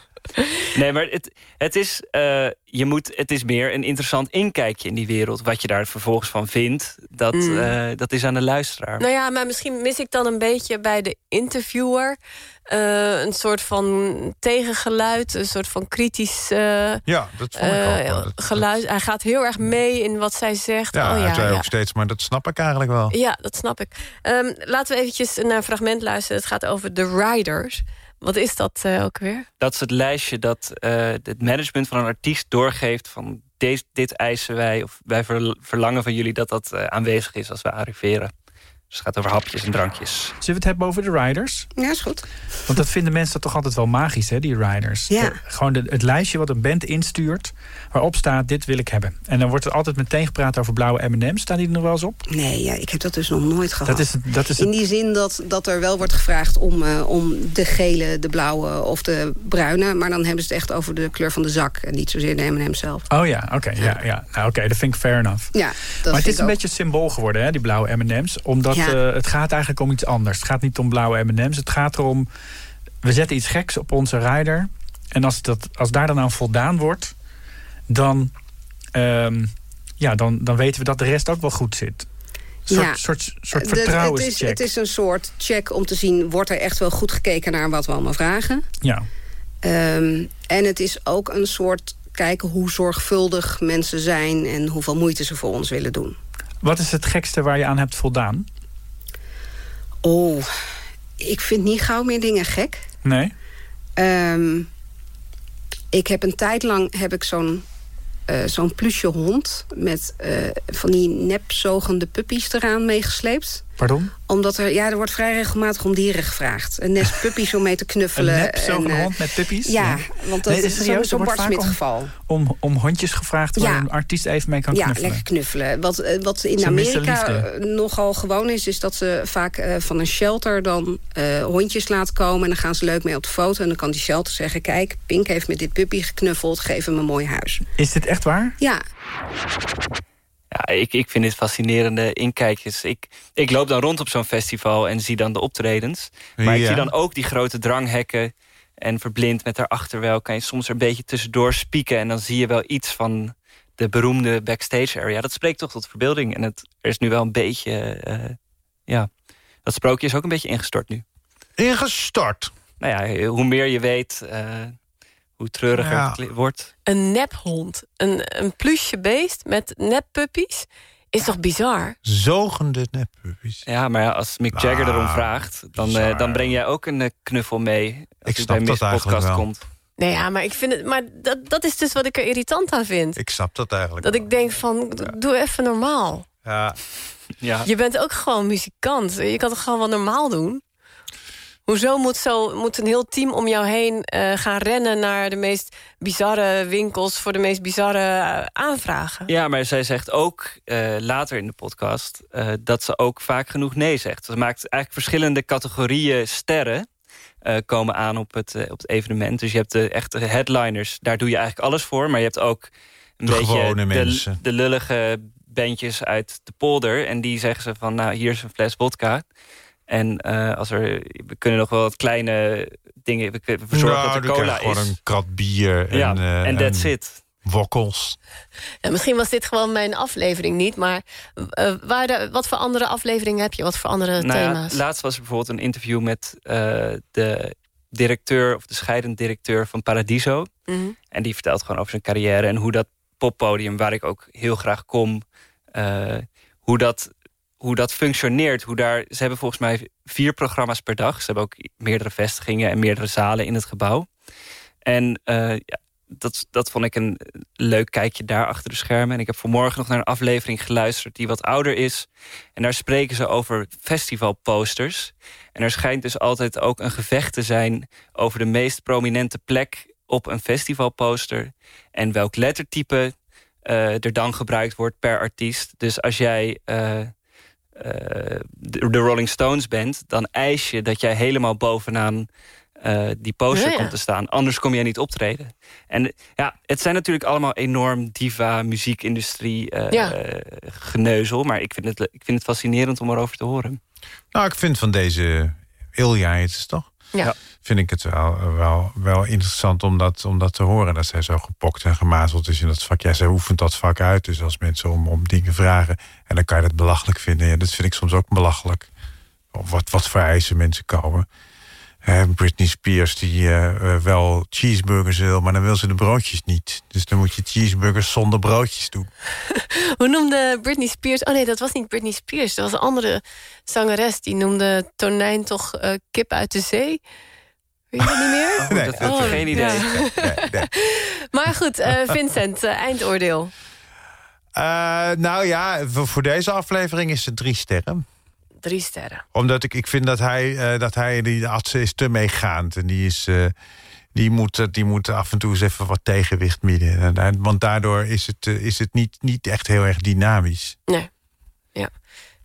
Nee, maar het, het, is, eh, je moet, het is meer een interessant inkijkje in die wereld. Wat je daar vervolgens van vindt, dat, Mm. eh, dat is aan de luisteraar. Nou ja, maar misschien mis ik dan een beetje bij de interviewer... eh, een soort van tegengeluid, een soort van kritisch eh, Ja, dat vond ik ook. eh, geluid. Hij gaat heel erg mee in wat zij zegt. Ja, oh, hij ja, zei ja. ook steeds, maar dat snap ik eigenlijk wel. Ja, dat snap ik. Ehm, laten we eventjes naar een fragment luisteren. Het gaat over de riders. Wat is dat eh, ook weer? Dat is het lijstje dat eh, het management van een artiest doorgeeft... van deze, dit eisen wij, of wij ver- verlangen van jullie... dat dat eh, aanwezig is als we arriveren. Dus het gaat over hapjes en drankjes. Zullen we het hebben over de riders? Ja, is goed. Want dat vinden mensen toch altijd wel magisch, hè, die riders. Ja. De- gewoon de- het lijstje wat een band instuurt... waarop staat, dit wil ik hebben. En dan wordt er altijd meteen gepraat over blauwe M&M's. Staan die er nog wel eens op? Nee, ja, ik heb dat dus nog nooit gehad. Dat is dat is In die zin dat, dat er wel wordt gevraagd om, eh, om de gele, de blauwe of de bruine. Maar dan hebben ze het echt over de kleur van de zak. En niet zozeer de M&M zelf. Oh ja, oké. ja, ja. Nou, oké, dat vind ik fair enough. Ja, dat maar het is ik een ook. beetje symbool geworden, hè, die blauwe M&M's. Omdat Eh, het gaat eigenlijk om iets anders. Het gaat niet om blauwe M&M's. Het gaat erom, we zetten iets geks op onze rider. En als, dat, als daar dan aan voldaan wordt... dan, ehm, ja, dan, dan weten we dat de rest ook wel goed zit. Soort, Ja. soort, soort De- het, is, vertrouwenscheck. het is een soort check om te zien... wordt er echt wel goed gekeken naar wat we allemaal vragen. Ja. Ehm, en het is ook een soort kijken hoe zorgvuldig mensen zijn... en hoeveel moeite ze voor ons willen doen. Wat is het gekste waar je aan hebt voldaan? Oh, ik vind niet gauw meer dingen gek. Nee? Ehm, ik heb een tijd lang heb ik zo'n eh, zo'n plusje hond... met eh, van die nepzogende puppies eraan meegesleept. Pardon? Omdat er, ja, er wordt vrij regelmatig om dieren gevraagd. Een nest *laughs* puppies om mee te knuffelen. Een nepzogende en, eh, hond met puppies? Ja, want dat Nee, is zo'n wordt Bart Smit geval. Om, om hondjes gevraagd waar Ja. een artiest even mee kan Ja, knuffelen. lekker knuffelen. Wat, eh, wat in Amerika nogal gewoon is... is dat ze vaak eh, van een shelter dan hondjes laten komen... en dan gaan ze leuk mee op de foto. En dan kan die shelter zeggen... kijk, Pink heeft met dit puppy geknuffeld... geef hem een mooi huis. Is dit echt waar? Ja, Ja, ik, ik vind dit fascinerende inkijkjes. Ik, ik loop dan rond op zo'n festival en zie dan de optredens. Maar ik zie dan ook die grote dranghekken... en verblind met daarachter wel... kan je soms er een beetje tussendoor spieken... en dan zie je wel iets van de beroemde backstage area. Dat spreekt toch tot verbeelding. En het, er is nu wel een beetje... Uh, ja, dat sprookje is ook een beetje ingestort nu. Ingestort? Nou ja, hoe meer je weet, uh, hoe treuriger ja. het wordt. Een nephond, een, een plusje beest met neppuppies... Is toch bizar? Zogende neppuppies. Ja, maar als Mick Jagger erom vraagt... dan, uh, dan breng jij ook een knuffel mee. Als ik snap dat eigenlijk wel. Komt. Nee, ja, maar ik vind het. Maar dat, dat is dus wat ik er irritant aan vind. Ik snap dat eigenlijk. Dat ik denk van, doe even normaal. Ja. *laughs* ja. Je bent ook gewoon muzikant. Je kan het gewoon wat normaal doen. Hoezo moet, zo, moet een heel team om jou heen uh, gaan rennen... naar de meest bizarre winkels voor de meest bizarre uh, aanvragen? Ja, maar zij zegt ook uh, later in de podcast... dat ze ook vaak genoeg nee zegt. Ze maakt eigenlijk verschillende categorieën sterren... Uh, komen aan op het, uh, op het evenement. Dus je hebt de echte headliners, daar doe je eigenlijk alles voor. Maar je hebt ook een de beetje de, mensen. de lullige bandjes uit de polder. En die zeggen ze van, nou, hier is een fles vodka. En uh, als er, we kunnen nog wel wat kleine dingen... We, we verzorgen nou, dat er cola is. gewoon een krat bier. Ja, en, en that's it. Wokkels. Ja, misschien was dit gewoon mijn aflevering niet. Maar uh, waar de, wat voor andere afleveringen heb je? Wat voor andere nou thema's? Laatst was er bijvoorbeeld een interview met uh, de directeur... of de scheidend directeur van Paradiso. Mm -hmm. En die vertelt gewoon over zijn carrière... en hoe dat poppodium, waar ik ook heel graag kom... Uh, hoe dat hoe dat functioneert. Hoe daar, ze hebben volgens mij vier programma's per dag. Ze hebben ook meerdere vestigingen en meerdere zalen in het gebouw. En ja, dat, dat vond ik een leuk kijkje daar achter de schermen. En ik heb vanmorgen nog naar een aflevering geluisterd die wat ouder is. En daar spreken ze over festivalposters. En er schijnt dus altijd ook een gevecht te zijn... over de meest prominente plek op een festivalposter. En welk lettertype uh, er dan gebruikt wordt per artiest. Dus als jij... Uh, de Rolling Stones bent... dan eis je dat jij helemaal bovenaan uh, die poster Ja, ja. komt te staan. Anders kom jij niet optreden. En ja, het zijn natuurlijk allemaal enorm diva, muziekindustrie uh, Ja. geneuzel. Maar ik vind, het, ik vind het fascinerend om erover te horen. Nou, ik vind van deze Ilja, het is toch? Ja. Vind ik het wel, wel, wel interessant om dat, om dat te horen. Dat zij zo gepokt en gemazeld is in dat vak. Ja, zij oefent dat vak uit. Dus als mensen om, om dingen vragen... en dan kan je dat belachelijk vinden. Ja, dat vind ik soms ook belachelijk. Of wat, wat voor eisen mensen komen. Britney Spears die eh, eh, wel cheeseburgers wil... maar dan wil ze de broodjes niet. Dus dan moet je cheeseburgers zonder broodjes doen. *laughs* Hoe noemde Britney Spears... Oh nee, dat was niet Britney Spears. Dat was een andere zangeres. Die noemde tonijn toch eh, kip uit de zee. Weet je dat niet meer? *laughs* Oh, dat heb ik geen idee. ja. *laughs* Maar goed, eh, Vincent, eindoordeel. Eh, nou ja, voor, voor deze aflevering is het drie sterren. Drie sterren. Omdat ik, ik vind dat hij, eh, dat hij die arts is te meegaand. En die, is, eh, die, moet, die moet af en toe eens even wat tegenwicht bieden. Want daardoor is het, eh, is het niet, niet echt heel erg dynamisch. Nee. Ja.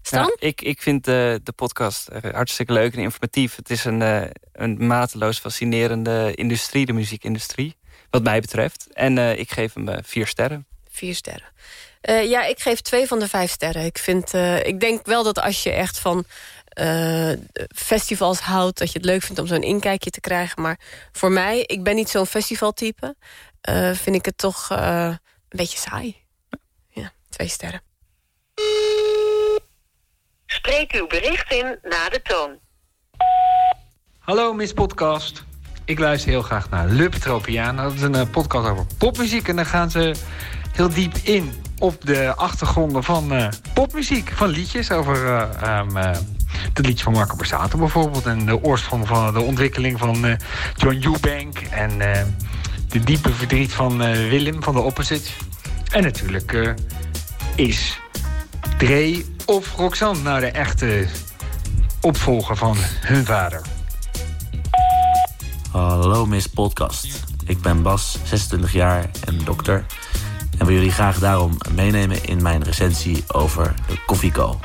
Stan? Ja, ik, ik vind de, de podcast hartstikke leuk en informatief. Het is een, eh, een mateloos fascinerende industrie, de muziekindustrie. Wat mij betreft. En eh, ik geef hem vier sterren. Vier sterren. Eh, ja, ik geef twee van de vijf sterren. Ik, vind, eh, ik denk wel dat als je echt van eh, festivals houdt... dat je het leuk vindt om zo'n inkijkje te krijgen. Maar voor mij, ik ben niet zo'n festivaltype... eh, vind ik het toch eh, een beetje saai. Ja, twee sterren. Spreek uw bericht in na de toon. Hallo Miss Podcast. Ik luister heel graag naar Le Tropiana. Dat is een podcast over popmuziek. En dan gaan ze heel diep in op de achtergronden van eh, popmuziek. Van liedjes over eh, het liedje van Marco Borsato bijvoorbeeld. En de oorsprong van de ontwikkeling van John Eubank. En de diepe verdriet van Willem van de Opposites. En natuurlijk is Dre of Roxanne nou de echte opvolger van hun vader. Hallo Miss Podcast. Ik ben Bas, 26 jaar en dokter. En wil jullie graag daarom meenemen in mijn recensie over de Koffieco.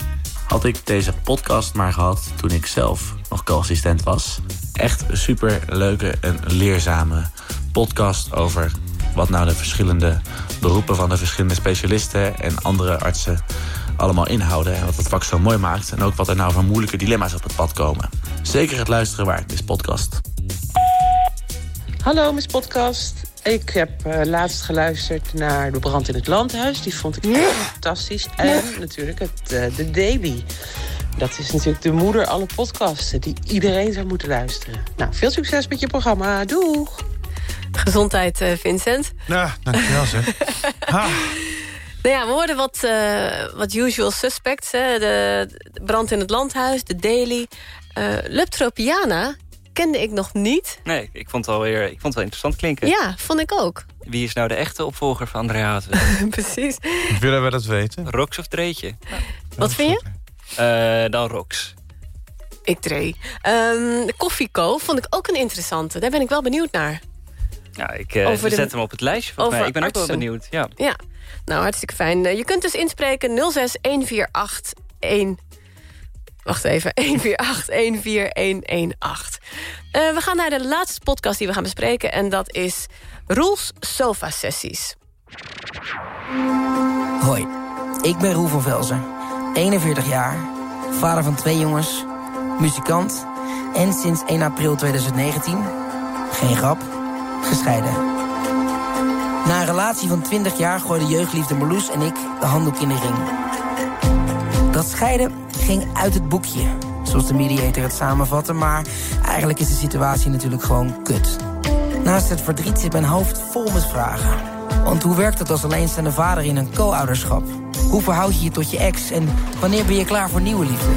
Had ik deze podcast maar gehad toen ik zelf nog co-assistent was. Echt super leuke en leerzame podcast over wat nou de verschillende beroepen van de verschillende specialisten en andere artsen allemaal inhouden. En wat het vak zo mooi maakt. En ook wat er nou voor moeilijke dilemma's op het pad komen. Zeker het luisteren waard, deze podcast. Hallo, Miss Podcast. Ik heb uh, laatst geluisterd naar De Brand in het Landhuis. Die vond ik echt fantastisch. En natuurlijk het, uh, de Daily. Dat is natuurlijk de moeder alle podcasten die iedereen zou moeten luisteren. Nou, veel succes met je programma. Doeg! Gezondheid, uh, Vincent. Ja, dankjewel zeg. *laughs* Nou ja, we hoorden wat, uh, wat usual suspects. Hè? De, de, brand in het landhuis, de Daily. Uh, Leptropiana kende ik nog niet. Nee, ik vond het wel weer ik vond het wel interessant klinken. Ja, vond ik ook. Wie is nou de echte opvolger van Andrea *laughs* Precies. Willen we dat weten? Rox of Dreetje? Ja. Wat vind je? Uh, dan Rox. Ik Dree. Um, de Koffieco vond ik ook een interessante. Daar ben ik wel benieuwd naar. Ja, ik uh, zet de... hem op het lijstje van mij. Ik ben artsen. ook wel benieuwd. Ja. ja, nou hartstikke fijn. Uh, je kunt dus inspreken 06 148 1... Wacht even, *laughs* 148 Uh, we gaan naar de laatste podcast die we gaan bespreken. En dat is Roels Sofa Sessies. Hoi, ik ben Roel van Velzen. 41 jaar, vader van twee jongens, muzikant... en sinds 1 april 2019, geen grap, gescheiden. Na een relatie van 20 jaar gooide jeugdliefde Marloes en ik de handdoek in de ring. Dat scheiden ging uit het boekje, zoals de mediator het samenvatte... maar eigenlijk is de situatie natuurlijk gewoon kut. Naast het verdriet zit mijn hoofd vol met vragen. Want hoe werkt het als alleenstaande vader in een co-ouderschap? Hoe verhoud je je tot je ex en wanneer ben je klaar voor nieuwe liefde?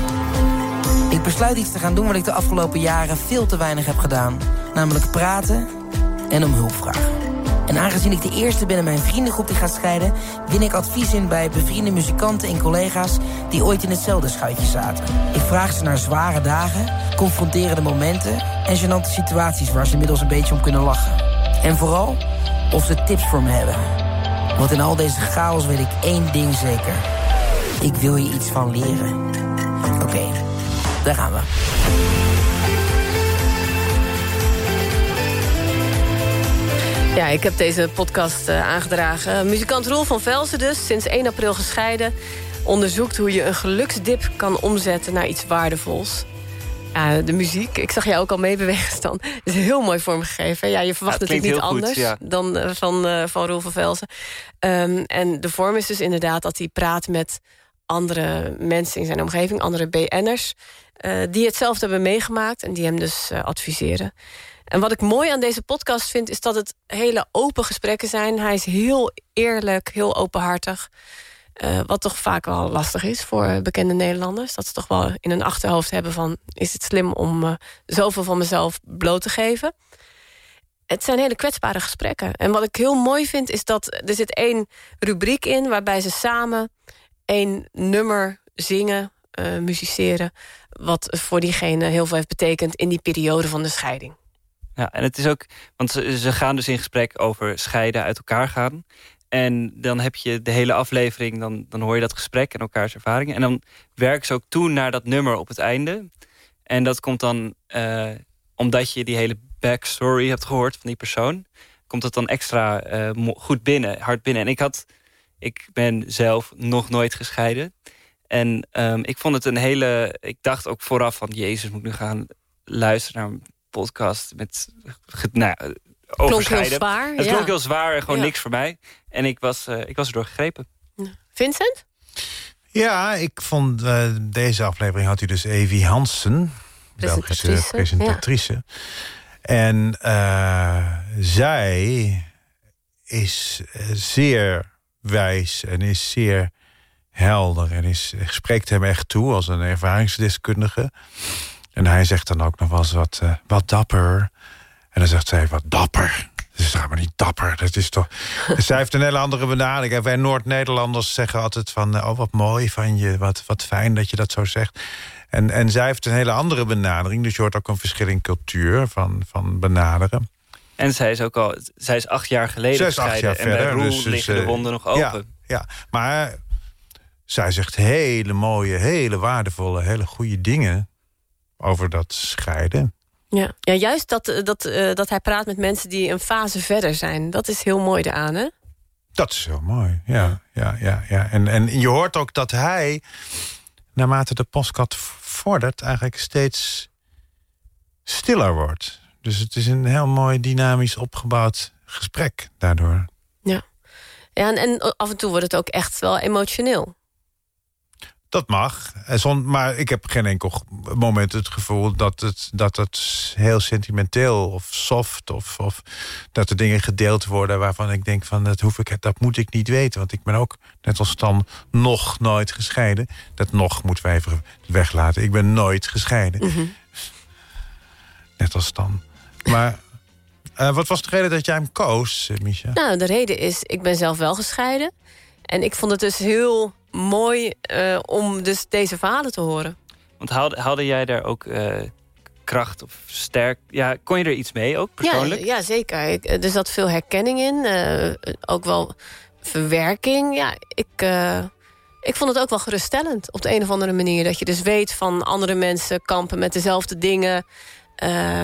Ik besluit iets te gaan doen wat ik de afgelopen jaren veel te weinig heb gedaan. Namelijk praten en om hulp vragen. En aangezien ik de eerste ben in mijn vriendengroep die gaat scheiden... win ik advies in bij bevriende muzikanten en collega's... die ooit in hetzelfde schuitje zaten. Ik vraag ze naar zware dagen, confronterende momenten... en gênante situaties waar ze inmiddels een beetje om kunnen lachen. En vooral of ze tips voor me hebben. Want in al deze chaos weet ik één ding zeker. Ik wil je iets van leren. Oké, daar gaan we. Ja, ik heb deze podcast uh, aangedragen. Muzikant Roel van Velsen dus, sinds 1 april gescheiden... onderzoekt hoe je een geluksdip kan omzetten naar iets waardevols. Ja, de muziek, ik zag jou ook al meebewegen, Stan. is heel mooi vormgegeven. Ja, je verwacht ja, natuurlijk niet goed, anders ja. dan uh, van, uh, van Roel van Velsen. Um, en de vorm is dus inderdaad dat hij praat met andere mensen in zijn omgeving... andere BN'ers, die hetzelfde hebben meegemaakt... en die hem dus adviseren. En wat ik mooi aan deze podcast vind... is dat het hele open gesprekken zijn. Hij is heel eerlijk, heel openhartig. Uh, wat toch vaak wel lastig is voor bekende Nederlanders. Dat ze toch wel in hun achterhoofd hebben van... is het slim om uh, zoveel van mezelf bloot te geven? Het zijn hele kwetsbare gesprekken. En wat ik heel mooi vind is dat er zit één rubriek in... waarbij ze samen één nummer zingen, musiceren... wat voor diegene heel veel heeft betekend in die periode van de scheiding. Ja, en het is ook, want ze, gaan dus in gesprek over scheiden, uit elkaar gaan. En dan heb je de hele aflevering, dan, dan hoor je dat gesprek en elkaars ervaringen. En dan werken ze ook toe naar dat nummer op het einde. En dat komt dan, uh, omdat je die hele backstory hebt gehoord van die persoon... komt het dan extra uh, goed binnen, hard binnen. En ik had, ik ben zelf nog nooit gescheiden. En um, ik vond het een hele, ik dacht ook vooraf van... Jezus, moet nu gaan luisteren naar podcast met... Nou, klonk heel zwaar. Het ja. klonk heel zwaar en gewoon ja. niks voor mij. En ik was, uh, ik was erdoor gegrepen. Vincent? Ja, ik vond uh, deze aflevering had u dus Evie Hansen. Belgische presentatrice. Ja. En uh, zij is zeer wijs en is zeer helder. En is, spreekt hem echt toe als een ervaringsdeskundige. En hij zegt dan ook nog wel eens wat, uh, wat dapper. En dan zegt zij, wat dapper. Dat is maar niet dapper. Dat is toch... *laughs* zij heeft een hele andere benadering. Wij Noord-Nederlanders zeggen altijd van... oh, wat mooi van je, wat, wat fijn dat je dat zo zegt. En, en zij heeft een hele andere benadering. Dus je hoort ook een verschil in cultuur van, van benaderen. En zij is ook al... Zij is acht jaar geleden zij is acht jaar en bij verder, Roel dus, liggen dus, de wonden nog open. Ja, ja. maar zij zegt hele mooie, hele waardevolle, hele goede dingen... over dat scheiden. Ja, ja juist dat, dat, uh, dat hij praat met mensen die een fase verder zijn. Dat is heel mooi eraan, hè? Dat is heel mooi, ja. ja, ja, ja. En, en je hoort ook dat hij, naarmate de postkat vordert... eigenlijk steeds stiller wordt. Dus het is een heel mooi dynamisch opgebouwd gesprek daardoor. Ja, ja en, en af en toe wordt het ook echt wel emotioneel. Dat mag. Maar ik heb geen enkel moment het gevoel dat het, dat het heel sentimenteel of soft... Of, of dat er dingen gedeeld worden waarvan ik denk van dat, hoef ik, dat moet ik niet weten. Want ik ben ook, net als dan, nog nooit gescheiden. Dat nog moeten wij even weglaten. Ik ben nooit gescheiden. Mhm. *laughs* Net als dan. Maar uh, wat was de reden dat jij hem koos, eh, Misha? Nou, de reden is, ik ben zelf wel gescheiden. En ik vond het dus heel mooi uh, om dus deze verhalen te horen. Want haalde, haalde jij daar ook uh, kracht of sterk... Ja, kon je er iets mee ook, persoonlijk? Ja, ja zeker. Ik, er zat veel herkenning in. Uh, ook wel verwerking. Ja, ik, ik vond het ook wel geruststellend op de een of andere manier. Dat je dus weet van andere mensen kampen met dezelfde dingen...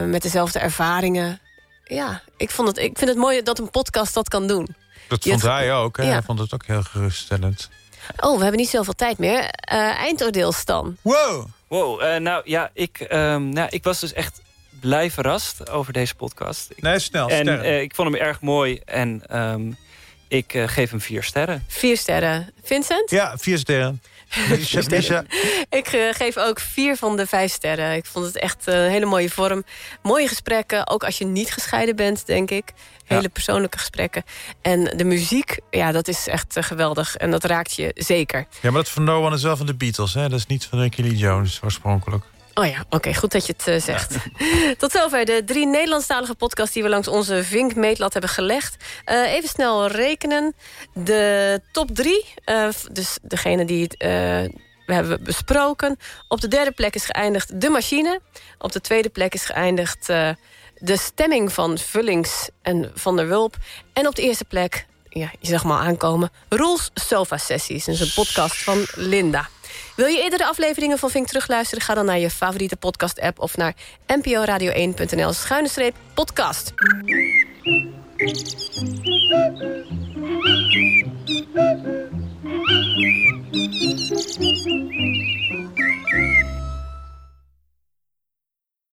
met dezelfde ervaringen. Ja, ik, vond het, ik vind het mooi dat een podcast dat kan doen. Dat vond hij ook, hè? Ja. Hij vond het ook heel geruststellend. Oh, we hebben niet zoveel tijd meer. Uh, eindoordeel, Stan. Wow! Wow, uh, nou ja, ik, um, nou, ik was dus echt blij verrast over deze podcast. Nee, snel, En uh, ik vond hem erg mooi en um, ik geef hem vier sterren. Vier sterren. Vincent? Ja, vier sterren. *laughs* ik uh, geef ook vier van de vijf sterren. Ik vond het echt een hele mooie vorm. Mooie gesprekken, ook als je niet gescheiden bent, denk ik. Hele persoonlijke gesprekken. En de muziek, ja, dat is echt uh, geweldig. En dat raakt je zeker. Ja, maar dat van No One is wel van de Beatles, hè? Dat is niet van Kelly Jones oorspronkelijk. Oh ja, oké, goed dat je het uh, zegt. Ja. Tot zover de drie Nederlandstalige podcasts... die we langs onze Vink-meetlat hebben gelegd. Uh, even snel rekenen. De top drie, uh, dus degene die het, we hebben besproken. Op de derde plek is geëindigd De Machine. Op de tweede plek is geëindigd de stemming van Vullings en Van der Wulp. En op de eerste plek, ja, je zag maar aankomen... Roels Sofa Sessies, dat is een podcast van Linda. Wil je eerdere afleveringen van Vink terugluisteren? Ga dan naar je favoriete podcast-app... of naar nporadio1.nl schuine podcast.